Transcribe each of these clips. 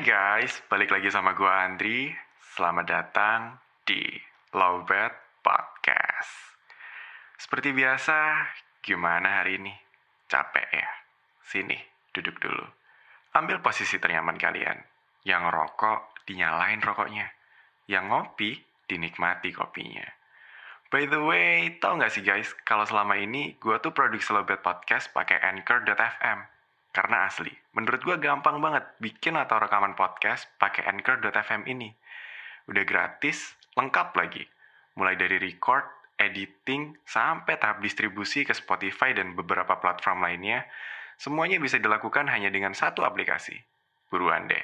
guys, balik lagi sama gue Andri. Selamat datang di Lowbat Podcast. Seperti biasa, gimana hari ini? Capek ya? Sini, duduk dulu. Ambil posisi ternyaman kalian. Yang rokok, dinyalain rokoknya. Yang ngopi, dinikmati kopinya. By the way, tau gak sih guys, kalau selama ini gue tuh produksi Lowbat Podcast pakai Anchor.fm. Karena asli, menurut gue gampang banget bikin atau rekaman podcast pakai Anchor.fm ini. Udah gratis, lengkap lagi. Mulai dari record, editing, sampai tahap distribusi ke Spotify dan beberapa platform lainnya, semuanya bisa dilakukan hanya dengan satu aplikasi. Buruan deh,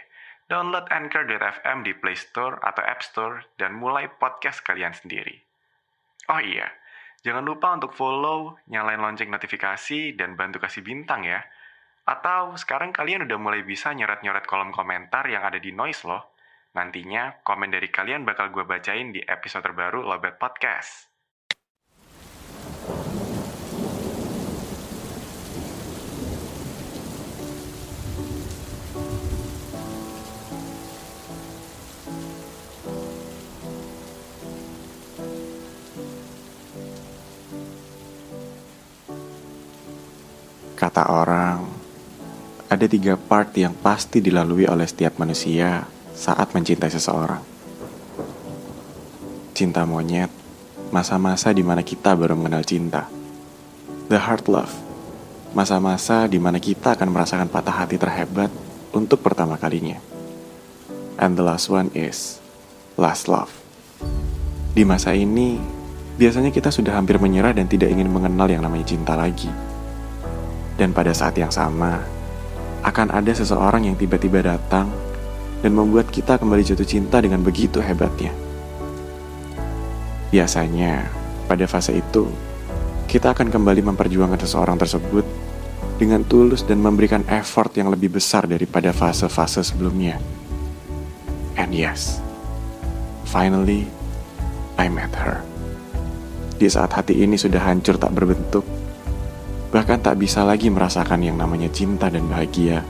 download Anchor.fm di Play Store atau App Store dan mulai podcast kalian sendiri. Oh iya, jangan lupa untuk follow, nyalain lonceng notifikasi, dan bantu kasih bintang ya. Atau sekarang kalian udah mulai bisa nyoret-nyoret kolom komentar yang ada di Noise loh. Nantinya komen dari kalian bakal gue bacain di episode terbaru Lobet Podcast. Kata orang, ada tiga part yang pasti dilalui oleh setiap manusia saat mencintai seseorang. Cinta monyet, masa-masa di mana kita baru mengenal cinta. The heart love, masa-masa di mana kita akan merasakan patah hati terhebat untuk pertama kalinya. And the last one is last love. Di masa ini, biasanya kita sudah hampir menyerah dan tidak ingin mengenal yang namanya cinta lagi. Dan pada saat yang sama, akan ada seseorang yang tiba-tiba datang dan membuat kita kembali jatuh cinta dengan begitu hebatnya. Biasanya, pada fase itu, kita akan kembali memperjuangkan seseorang tersebut dengan tulus dan memberikan effort yang lebih besar daripada fase-fase sebelumnya. And yes, finally, I met her. Di saat hati ini sudah hancur tak berbentuk, bahkan tak bisa lagi merasakan yang namanya cinta dan bahagia.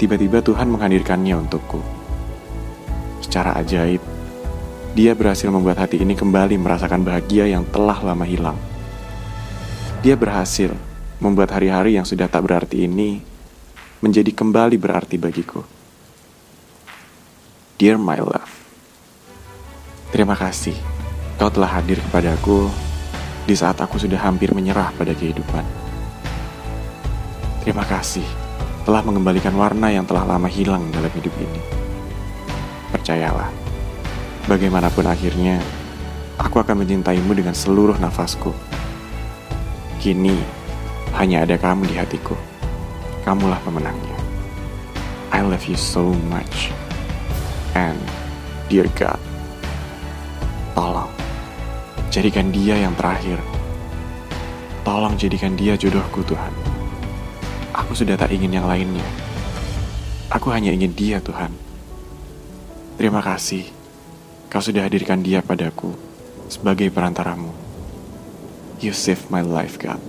Tiba-tiba Tuhan menghadirkannya untukku. Secara ajaib, dia berhasil membuat hati ini kembali merasakan bahagia yang telah lama hilang. Dia berhasil membuat hari-hari yang sudah tak berarti ini menjadi kembali berarti bagiku. Dear my love, terima kasih kau telah hadir kepadaku di saat aku sudah hampir menyerah pada kehidupan. Terima kasih telah mengembalikan warna yang telah lama hilang dalam hidup ini. Percayalah, bagaimanapun akhirnya, aku akan mencintaimu dengan seluruh nafasku. Kini, hanya ada kamu di hatiku. Kamulah pemenangnya. I love you so much. And, dear God, tolong Jadikan dia yang terakhir. Tolong jadikan dia jodohku, Tuhan. Aku sudah tak ingin yang lainnya. Aku hanya ingin dia, Tuhan. Terima kasih. Kau sudah hadirkan dia padaku sebagai perantaramu. You saved my life, God.